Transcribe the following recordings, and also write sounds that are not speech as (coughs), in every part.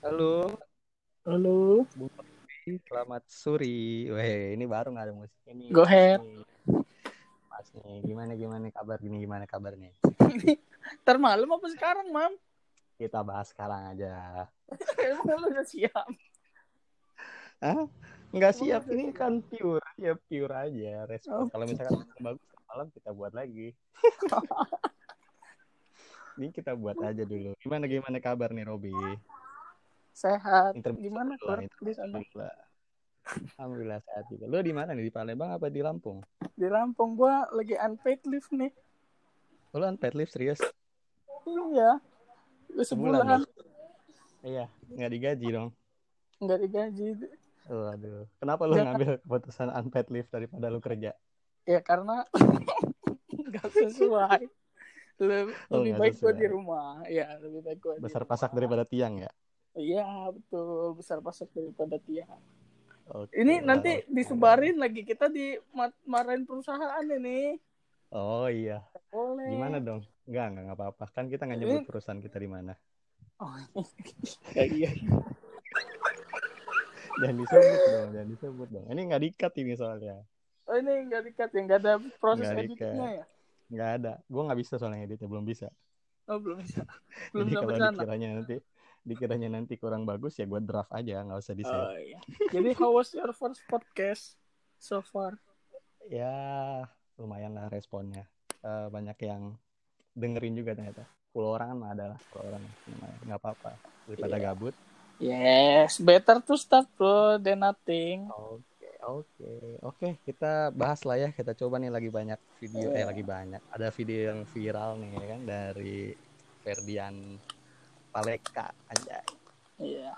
Halo, Halo, Bung Robi. Selamat sore. Weh, ini baru nggak ada musik ini. go ahead. Mas nih, gimana gimana kabar gini gimana kabar nih? (laughs) Ntar malam apa sekarang, Mam? Kita bahas sekarang aja. Emang lu udah siap? Hah? Nggak siap ini kan pure, ya pure aja respon. Oh. Kalau misalkan bagus malam kita buat lagi. (laughs) ini kita buat aja dulu. Gimana gimana kabar nih Robi? Sehat. Lah, Kur? Di sana? Alhamdulillah sehat juga. Lo di mana nih? Di Palembang apa di Lampung? Di Lampung gua lagi unpaid leave nih. Lo unpaid leave serius? Iya. Udah Sebulan, sebulan Iya, nggak digaji dong. nggak digaji. Waduh, kenapa lu Ya, ngambil keputusan unpaid leave daripada lu kerja? Ya karena (laughs) nggak sesuai. Lebih, Oh, lebih baik sesuai. di rumah. Ya, lebih baik di Besar pasak daripada tiang ya? Iya, betul. Besar pasak daripada tiang. Oke, Ini nanti disebarin lagi kita di marahin perusahaan ini. Oh iya, Boleh. gimana dong? Enggak, enggak, apa-apa. Kan kita nggak nyebut perusahaan kita di mana. Oh, ya, iya. Jangan disebut dong, jangan disebut dong. Ini nggak dikat ini soalnya. Oh ini nggak dikat ya, nggak ada proses Nggak editingnya ya? Nggak ada. Gua nggak bisa soalnya editnya, belum bisa. Oh belum bisa, belum Jadi kalau dikiranya nanti dikiranya nanti kurang bagus ya gue draft aja, nggak usah di save. Oh iya. Jadi how was your first podcast so far? Ya lumayan lah responnya. Eh, banyak yang dengerin juga ternyata. 10 orang kan mah ada lah, 10 orang. Lumayan, nggak apa-apa. Daripada Iya. gabut. Yes, better to start bro than nothing. Oke, oke, oke. Kita bahas lah ya. Kita coba nih lagi banyak video, eh Iya. lagi banyak. Ada video yang viral nih ya kan dari Ferdian Paleka aja. Iya.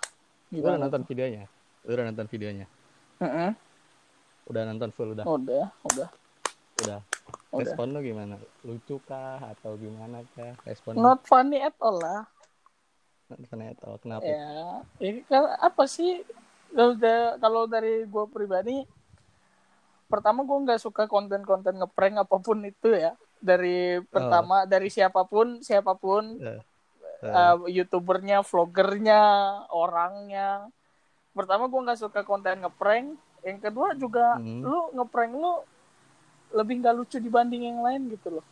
Lu udah nonton videonya? Lu udah nonton videonya? Heeh. Udah nonton full udah? Udah, udah, Udah. udah. Respon lu gimana? Lucu kah atau gimana kah? Respon lu? Not funny at all lah. Ternyata kenapa? Ya, ini kan apa sih? Kalau kalau dari gue pribadi, pertama gue nggak suka konten-konten ngeprank apa pun itu ya. Dari pertama, dari siapa pun, siapa pun, eh, uh, youtubernya, vlogernya, orangnya. Pertama gue nggak suka konten ngeprank. Yang kedua juga Hmm. lu ngeprank lu lebih nggak lucu dibanding yang lain gitu loh.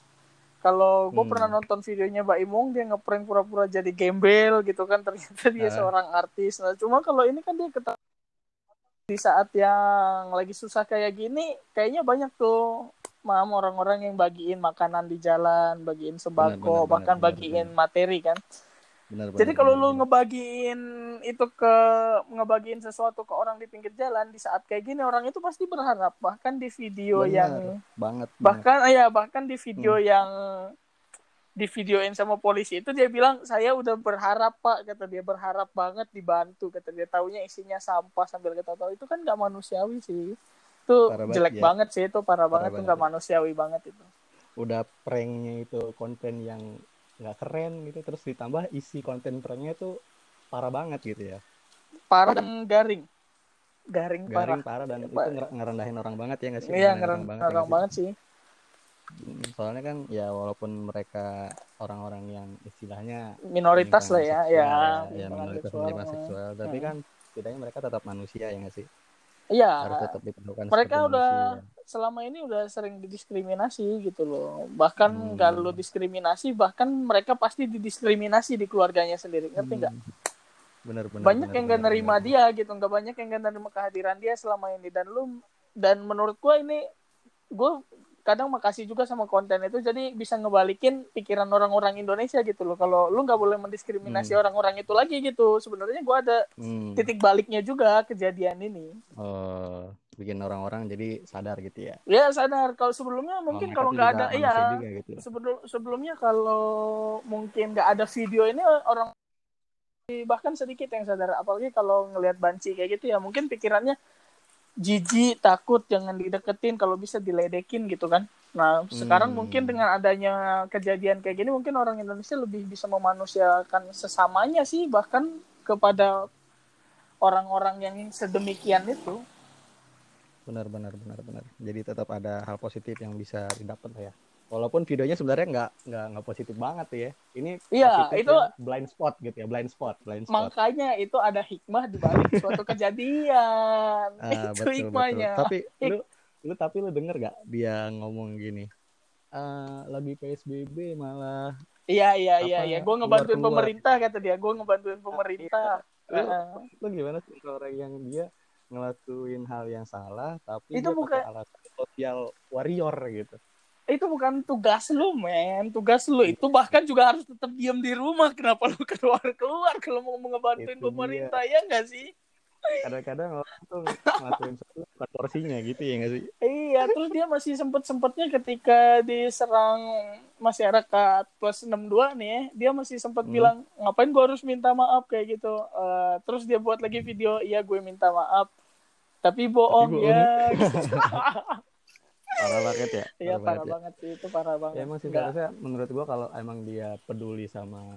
Kalau gue Hmm. pernah nonton videonya Mbak Imong dia ngeprank pura-pura jadi gembel gitu kan (laughs) ternyata dia Ah. seorang artis. Nah cuma kalau ini kan dia ketawa di saat yang lagi susah kayak gini kayaknya banyak tuh mam orang-orang yang bagiin makanan di jalan, bagiin sembako, Benar, benar, bahkan benar, bagiin benar. materi kan. benar, Jadi benar, kalau benar, lu ngebagiin itu ke ngebagiin sesuatu ke orang di pinggir jalan di saat kayak gini orang itu pasti berharap bahkan di video Benar, yang banget, bahkan ya bahkan di video Hmm. yang di videoin sama polisi itu dia bilang saya udah berharap pak kata dia berharap banget dibantu kata dia taunya isinya sampah sambil kita tahu itu kan nggak manusiawi sih itu Parah banget, jelek ya. banget sih itu parah, Parah banget itu banget, nggak ya. manusiawi banget itu udah pranknya itu konten yang nggak keren gitu terus ditambah isi konten pranknya tuh parah banget gitu ya parah dan garing garing parah garing parah dan itu Parah. nger- ngerendahin orang banget ya nggak sih iya Ngerendahin ngeren ya orang nggak banget sih sih? Hmm, soalnya kan ya walaupun mereka orang-orang yang istilahnya minoritas lah ya seksual, ya, ya minoritas seksual. penyimpangan seksual tapi Hmm. kan setidaknya mereka tetap manusia ya nggak sih iya harus tetap diperlakukan mereka udah manusia. selama ini udah sering didiskriminasi gitu loh bahkan Hmm. kalau diskriminasi bahkan mereka pasti didiskriminasi di keluarganya sendiri ngerti nggak Hmm. bener bener banyak bener, yang gak bener, nerima bener. dia gitu nggak banyak yang gak nerima kehadiran dia selama ini dan lu dan menurut gua ini gue kadang makasih juga sama konten itu jadi bisa ngebalikin pikiran orang-orang Indonesia gitu loh kalau lu nggak boleh mendiskriminasi Hmm. orang-orang itu lagi gitu sebenarnya gua ada Hmm. titik baliknya juga kejadian ini Oh, bikin orang-orang jadi sadar gitu ya ya sadar kalau sebelumnya mungkin kalau nggak ada iya gitu. sebelum sebelumnya kalau mungkin nggak ada video ini orang bahkan sedikit yang sadar apalagi kalau ngelihat banci kayak gitu ya mungkin pikirannya jijik takut jangan dideketin kalau bisa diledekin gitu kan. Nah sekarang Hmm. mungkin dengan adanya kejadian kayak gini mungkin orang Indonesia lebih bisa memanusiakan sesamanya sih bahkan kepada orang-orang yang sedemikian itu. Benar benar benar benar. Jadi tetap ada hal positif yang bisa didapat lah ya walaupun videonya sebenarnya nggak nggak nggak positif banget ya ini Iya, itu- ya, blind spot gitu ya blind spot blind spot makanya itu ada hikmah di balik suatu kejadian Ah, (laughs) itu betul, hikmahnya betul. Tapi lu lu tapi lu denger gak dia ngomong gini? "Ah, lagi PSBB malah iya iya iya iya gue ngebantuin keluar-keluar. pemerintah kata dia gue ngebantuin pemerintah Lu, Heeh. lu gimana sih orang yang dia ngelakuin hal yang salah tapi Itu dia bukan- alasan sosial warrior gitu. Itu bukan tugas lu men. Tugas lu itu bahkan juga harus tetap diam di rumah. Kenapa lu keluar keluar? Kalau mau ngebantuin Itu dia. pemerintah ya enggak sih? Kadang-kadang orang tuh ngelakuin bukan porsinya gitu ya nggak sih? iya terus dia masih sempet sempetnya ketika diserang masyarakat plus 62 nih ya, dia masih sempat Hmm. bilang ngapain gua harus minta maaf? kayak gitu. Eh, terus dia buat lagi video iya gue minta maaf. Tapi bohong bohong. ya (laughs) Parah banget ya. iya parah ya. banget sih itu parah banget Ya emang sih Nggak- seharusnya menurut gua kalau emang dia peduli sama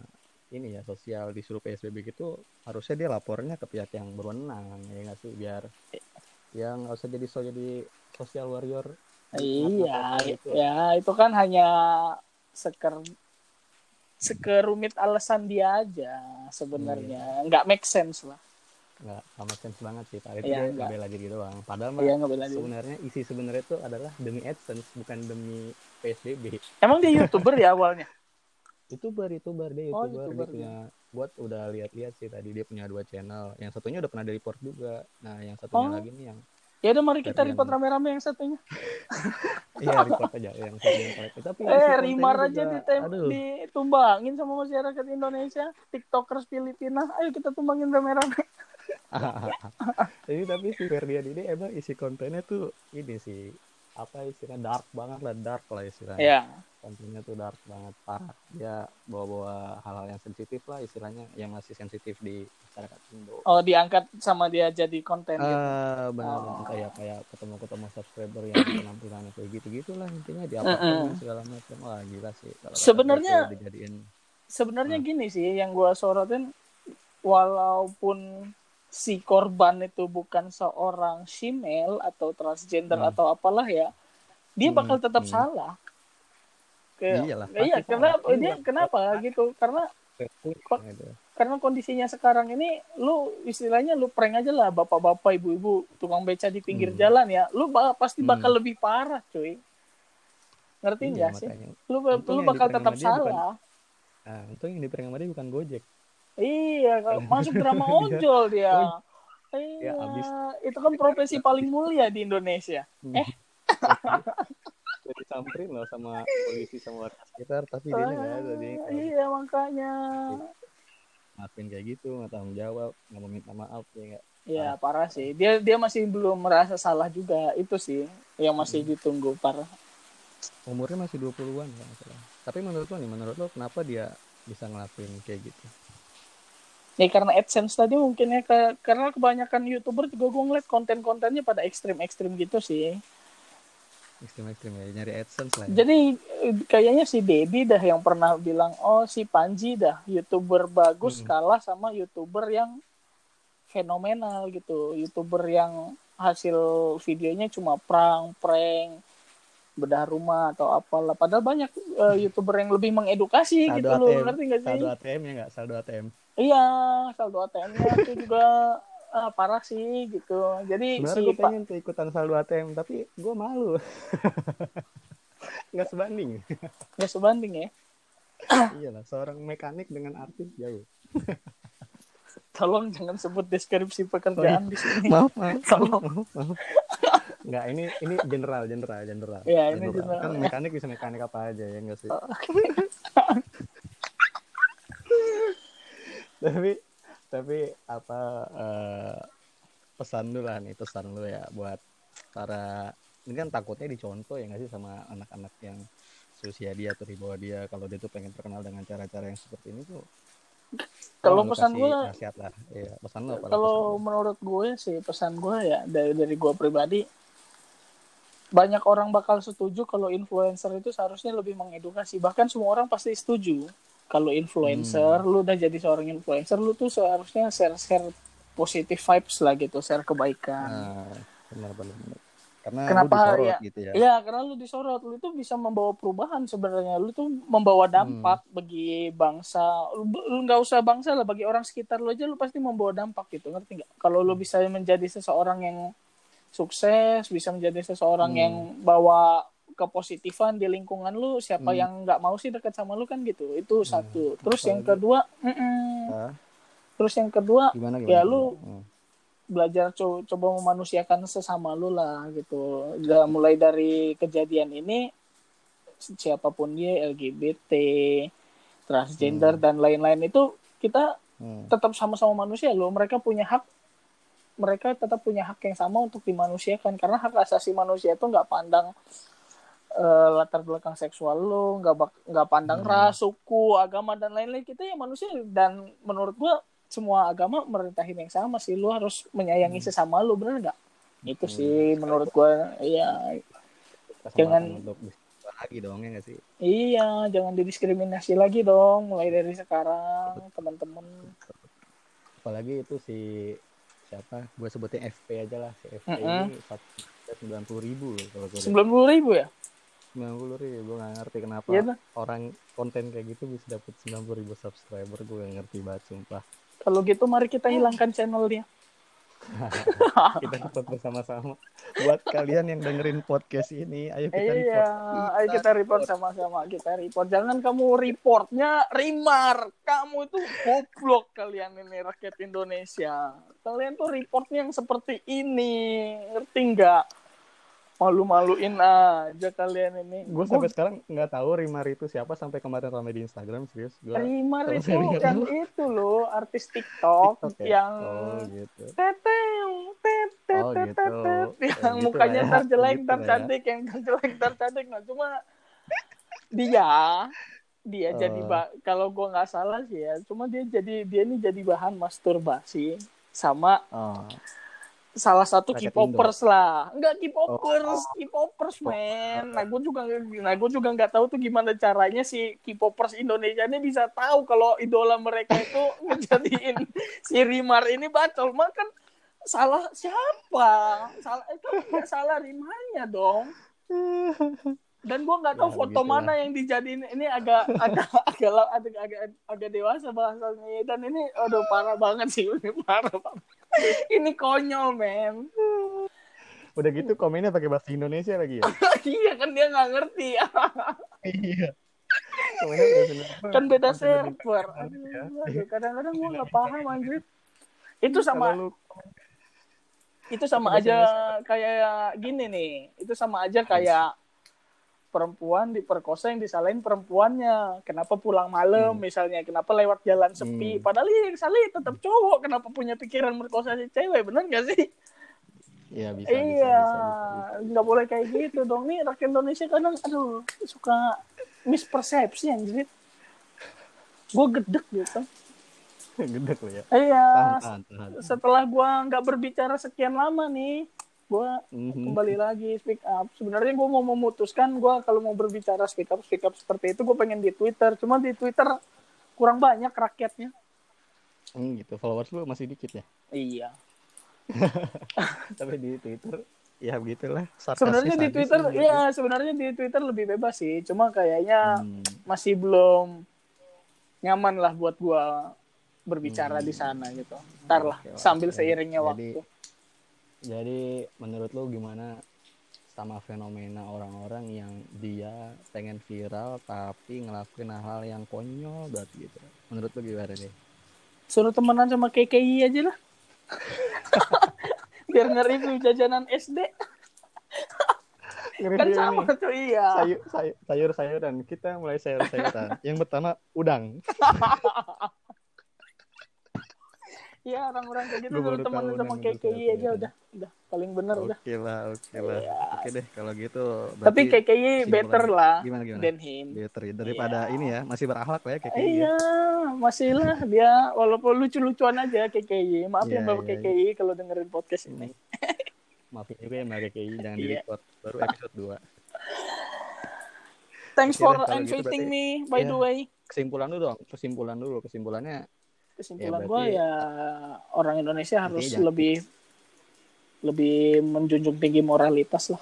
ini ya sosial disuruh PSBB gitu harusnya dia lapornya ke pihak yang berwenang ya nggak sih biar yang nggak usah jadi so jadi sosial warrior Iya, gitu. ya itu kan hanya seker sekerumit alasan dia aja sebenarnya, nggak make sense lah. Nggak sama sense banget sih pak itu Iya, dia ngebela diri doang padahal mah Iya diri. sebenarnya isi sebenarnya itu adalah demi AdSense bukan demi PSBB Emang dia youtuber ya awalnya? (laughs) youtuber youtuber dia Oh, youtuber, YouTuber dia punya buat udah lihat-lihat sih tadi dia punya dua channel yang satunya udah pernah di report juga nah yang satunya Oh. lagi nih yang Ya udah mari kita report rame-rame yang satunya. (laughs) iya report aja yang Ferdian Collective. tapi Eh, Rimar juga- aja ditem- aduh ditumbangin sama masyarakat Indonesia, TikTokers Filipina. Ayo kita tumbangin rame-rame. (laughs) Jadi tapi si Ferdian ini emang isi kontennya tuh ini sih apa istilahnya dark banget lah dark lah istilahnya Ya, kontennya tuh dark banget parah dia bawa-bawa hal-hal yang sensitif lah istilahnya yang masih sensitif di masyarakat Indo oh diangkat sama dia jadi konten gitu. ah benar Oh. kayak kayak ketemu ketemu subscriber yang (clears throat) penampilannya kayak gitu gitulah intinya diapakan Mm-mm. segala macam wah gila sih Sebenarnya- dijadiin sebenarnya Hmm. gini sih yang gua sorotin walaupun si korban itu bukan seorang female atau transgender Hmm. atau apalah ya dia Hmm, bakal tetap hmm. salah Kayak- Iyalah, iya karena salah. dia Iya. kenapa gitu karena karena kondisinya sekarang ini lu istilahnya lu prank aja lah bapak-bapak ibu-ibu tukang beca di pinggir Hmm. jalan ya lu ba- pasti Hmm. bakal lebih parah cuy ngerti Iya, nggak sih makanya. lu lu bakal tetap dia bukan- salah Nah, untung yang di prank sama dia bukan Gojek. Iya, masuk drama (laughs) ojol dia. Iya, Ya, abis. itu kan profesi paling mulia di Indonesia. Eh. (laughs) Udah disamperin loh sama polisi sama warga sekitar, tapi dia nggak ada dia Ah, Iya, makanya. ngapain kayak gitu, nggak tanggung jawab, nggak mau minta maaf ya nggak. Iya, parah sih. Dia dia masih belum merasa salah juga. Itu sih yang masih Hmm. ditunggu parah. Umurnya masih 20-an kalau nggak salah. Tapi menurut lo nih, menurut lo kenapa dia bisa ngelakuin kayak gitu? Ya karena AdSense tadi mungkin ya ke- karena kebanyakan YouTuber juga gue ngeliat konten-kontennya pada ekstrim-ekstrim gitu sih. Ekstrim-ekstrim ya, nyari AdSense lah ya. Jadi kayaknya si Dedi dah yang pernah bilang, oh si Panji dah youtuber bagus Mm-mm. kalah sama youtuber yang fenomenal gitu, youtuber yang hasil videonya cuma prank, prank, bedah rumah atau apalah. Padahal banyak eh, youtuber yang lebih mengedukasi Saldo gitu loh, ngerti gak sih? saldo ATM ya nggak? Saldo ATM. Iya, saldo ATM-nya itu juga ah, parah sih gitu. Jadi Sebenarnya si gue pengen tuh ikutan saldo ATM, tapi gue malu. (laughs) nggak sebanding. (laughs) nggak sebanding ya. (coughs) Iyalah, seorang mekanik dengan artis jauh. (coughs) Tolong jangan sebut deskripsi pekerjaan di sini. maaf maaf (coughs) Tolong. maaf maaf nggak ini ini general general general Iya, ini general. kan mekanik bisa mekanik apa aja ya enggak sih (laughs) tapi tapi apa eh, pesan lu lah nih pesan lu ya buat para ini kan takutnya dicontoh ya nggak sih sama anak-anak yang seusia dia atau di bawah dia. Kalau dia tuh pengen terkenal dengan cara-cara yang seperti ini tuh Kalau pesan gue nasihat lah. Iya pesan lu apa kalau menurut gue sih pesan gue ya dari dari gue pribadi banyak orang bakal setuju kalau influencer itu seharusnya lebih mengedukasi. Bahkan semua orang pasti setuju kalau influencer lu udah jadi seorang influencer lu tuh seharusnya share share positive vibes lah gitu share kebaikan nah, benar benar. Karena Kenapa lu disorot ya? gitu ya. Iya, karena lu disorot, lu itu bisa membawa perubahan sebenarnya. Lu tuh membawa Hmm. dampak bagi bangsa. Lu nggak usah bangsa lah, bagi orang sekitar lu aja lu pasti membawa dampak gitu, ngerti nggak? Kalau Hmm. lu bisa menjadi seseorang yang sukses, bisa menjadi seseorang Hmm. yang bawa kepositifan di lingkungan lu, siapa Hmm. yang nggak mau sih dekat sama lu kan gitu. Itu satu. Terus yang kedua, mm-mm. Hah? terus yang kedua Gimana gimana? Ya, lu- Hmm. belajar co- coba memanusiakan sesama lu lah gitu. Udah mulai dari kejadian ini siapa pun dia LGBT, transgender dan lain-lain itu kita Hmm. tetap sama-sama manusia loh. Mereka punya hak mereka tetap punya hak yang sama untuk dimanusiakan karena hak asasi manusia itu nggak pandang eh, latar belakang seksual lo, nggak bak- nggak pandang Hmm. ras, suku, agama dan lain-lain. Kita ya manusia dan menurut gua semua agama merintahin yang sama sih. Lu harus menyayangi Hmm. sesama lu, bener nggak? Itu Betul. sih menurut gua. Iya, Kesempatan jangan- lagi dong ya nggak sih? iya, jangan didiskriminasi lagi dong. Mulai dari sekarang, teman-teman. Apalagi itu si siapa? Gue sebutin FP aja lah. Si FP Mm-mm. ini sembilan puluh ribu kalau Sembilan puluh ribu ya? Sembilan puluh ribu gue nggak ngerti kenapa Iya tuh. orang konten kayak gitu bisa dapet sembilan puluh ribu subscriber gue nggak ngerti banget sumpah Kalau gitu mari kita hilangkan channel dia. (laughs) kita report bersama-sama buat kalian yang dengerin podcast ini ayo kita iya, report ayo kita report sama-sama. Kita report. Jangan kamu reportnya rimar. Kamu itu goblok kalian ini rakyat Indonesia. Kalian tuh reportnya yang seperti ini. Ngerti nggak? Malu-maluin aja kalian ini. gue sampai sekarang nggak tahu Rimar itu siapa sampai kemarin ramai di Instagram serius gue Rimar itu yang dulu. itu loh, artis TikTok, TikTok ya? yang oh gitu teteng, tetet, Oh, tetet, gitu. Ya, (laughs) yang gitu mukanya ya. jelek, Gitu ya. yang ntar jelek, ntar cantik. Nah, cuma dia, dia Oh. jadi ba- kalau gua nggak salah sih ya, cuma dia jadi dia ini jadi bahan masturbasi sama oh salah satu K-popers lah. Enggak K-popers, Oh. K-popers men. Nah, gue juga nah gue juga nggak tahu tuh gimana caranya si K-popers Indonesia ini bisa tahu kalau idola mereka itu (laughs) ngejadiin si Rimar ini bacol. Makan salah siapa? Salah itu nggak salah Rimarnya dong. Dan gua nggak tahu Ya, foto begitulah. mana yang dijadiin ini agak agak agak agak agak, agak dewasa bahasanya dan ini aduh parah banget sih ini (laughs) parah banget. (laughs) ini konyol men. udah gitu komennya pakai bahasa Indonesia lagi ya (laughs) iya kan dia nggak ngerti iya (laughs) kan beda server. Ya. Kadang-kadang gua nggak paham anjir. Itu sama lu itu sama aja kayak gini nih. Itu sama aja kayak perempuan diperkosa yang disalahin perempuannya. Kenapa pulang malam Hmm. misalnya? Kenapa lewat jalan sepi? Hmm. Padahal yang salah tetap cowok. Kenapa punya pikiran merkosa si cewek? Bener gak sih? Iya bisa, iya, nggak boleh kayak gitu dong. Nih rakyat Indonesia kadang, aduh, suka mispersepsi anjir. Gue gedek gitu. (laughs) Gede lo ya. Iya, Tahan, tahan, tahan. setelah gua nggak berbicara sekian lama nih, gua Mhm. kembali lagi speak up. Sebenarnya gua mau memutuskan gua kalau mau berbicara speak up speak up seperti itu gua pengen di Twitter. Cuma di Twitter kurang banyak rakyatnya. Hmm, gitu. Followers lu masih dikit ya. Iya. (laughs) Tapi di Twitter ya begitulah. Sebenarnya di Twitter, gitu. ya sebenarnya di Twitter lebih bebas sih. Cuma kayaknya Hmm. masih belum nyaman lah buat gua berbicara Hmm. di sana gitu. Ntar lah, Oke, sambil oke. seiringnya Jadi- waktu. Jadi menurut lu gimana sama fenomena orang-orang yang dia pengen viral tapi ngelakuin hal-hal yang konyol banget gitu. Menurut lu gimana deh? Suruh temenan sama KKI aja lah. (laughs) Biar nge-review jajanan SD. Kan sama tuh iya. sayur, sayur, sayur sayuran kita mulai sayur sayuran yang pertama udang (laughs) Iya orang-orang kayak gitu baru tahu sama KKI betul, aja betul. udah. Udah paling bener udah. oke lah oke lah Iya. oke deh kalau gitu Tapi KKI better lah gimana gimana than him. better ya, daripada ini ya masih berakhlak lah ya gini ya. Iya, masih lah dia walaupun lucu-lucuan aja KKI. Maaf ya Iya, Bapak iya, KKI kalau dengerin podcast ini. maafin juga ya Mbak KKI jangan di Iya. record baru episode 2 Thanks Oke for deh, gitu inviting berarti- me by iya. the way. kesimpulan dulu dong kesimpulan dulu kesimpulannya Kesimpulan Ya, berarti- ya orang Indonesia harus jangan- lebih lebih menjunjung tinggi moralitas lah.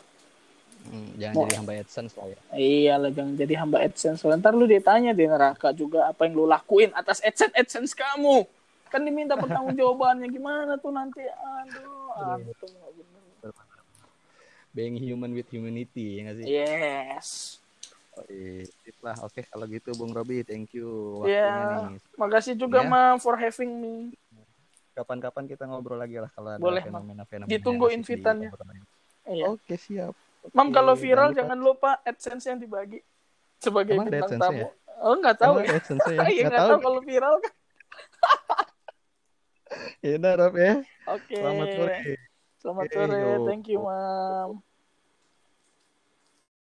Hmm, jangan Mau- jadi hamba AdSense lah ya. iya lah jangan jadi hamba AdSense. Soalnya ntar lu ditanya di neraka juga apa yang lu lakuin atas AdSense AdSense kamu. Kan diminta pertanggungjawabannya. Gimana tuh nanti? Aduh nggak bener. Being human with humanity ya nggak sih? yes Oh, iya. Sip lah. Oke kalau gitu Bung Robi, thank you waktunya ya nih. makasih juga Ya. ma for having me Kapan-kapan kita ngobrol lagi lah kalau ada Boleh, Mam. fenomena-fenomena. Ditunggu invitannya. iya Oke siap. mam kalau Oke, viral jangan jangan lupa AdSense yang dibagi sebagai Emang ada bintang tamu ya? oh nggak tahu Emang ada AdSense ya? (laughs) Iya Nggak tahu. kalau viral kan (laughs) Ya Rob ya. oke Selamat sore. selamat Oke, sore thank you mam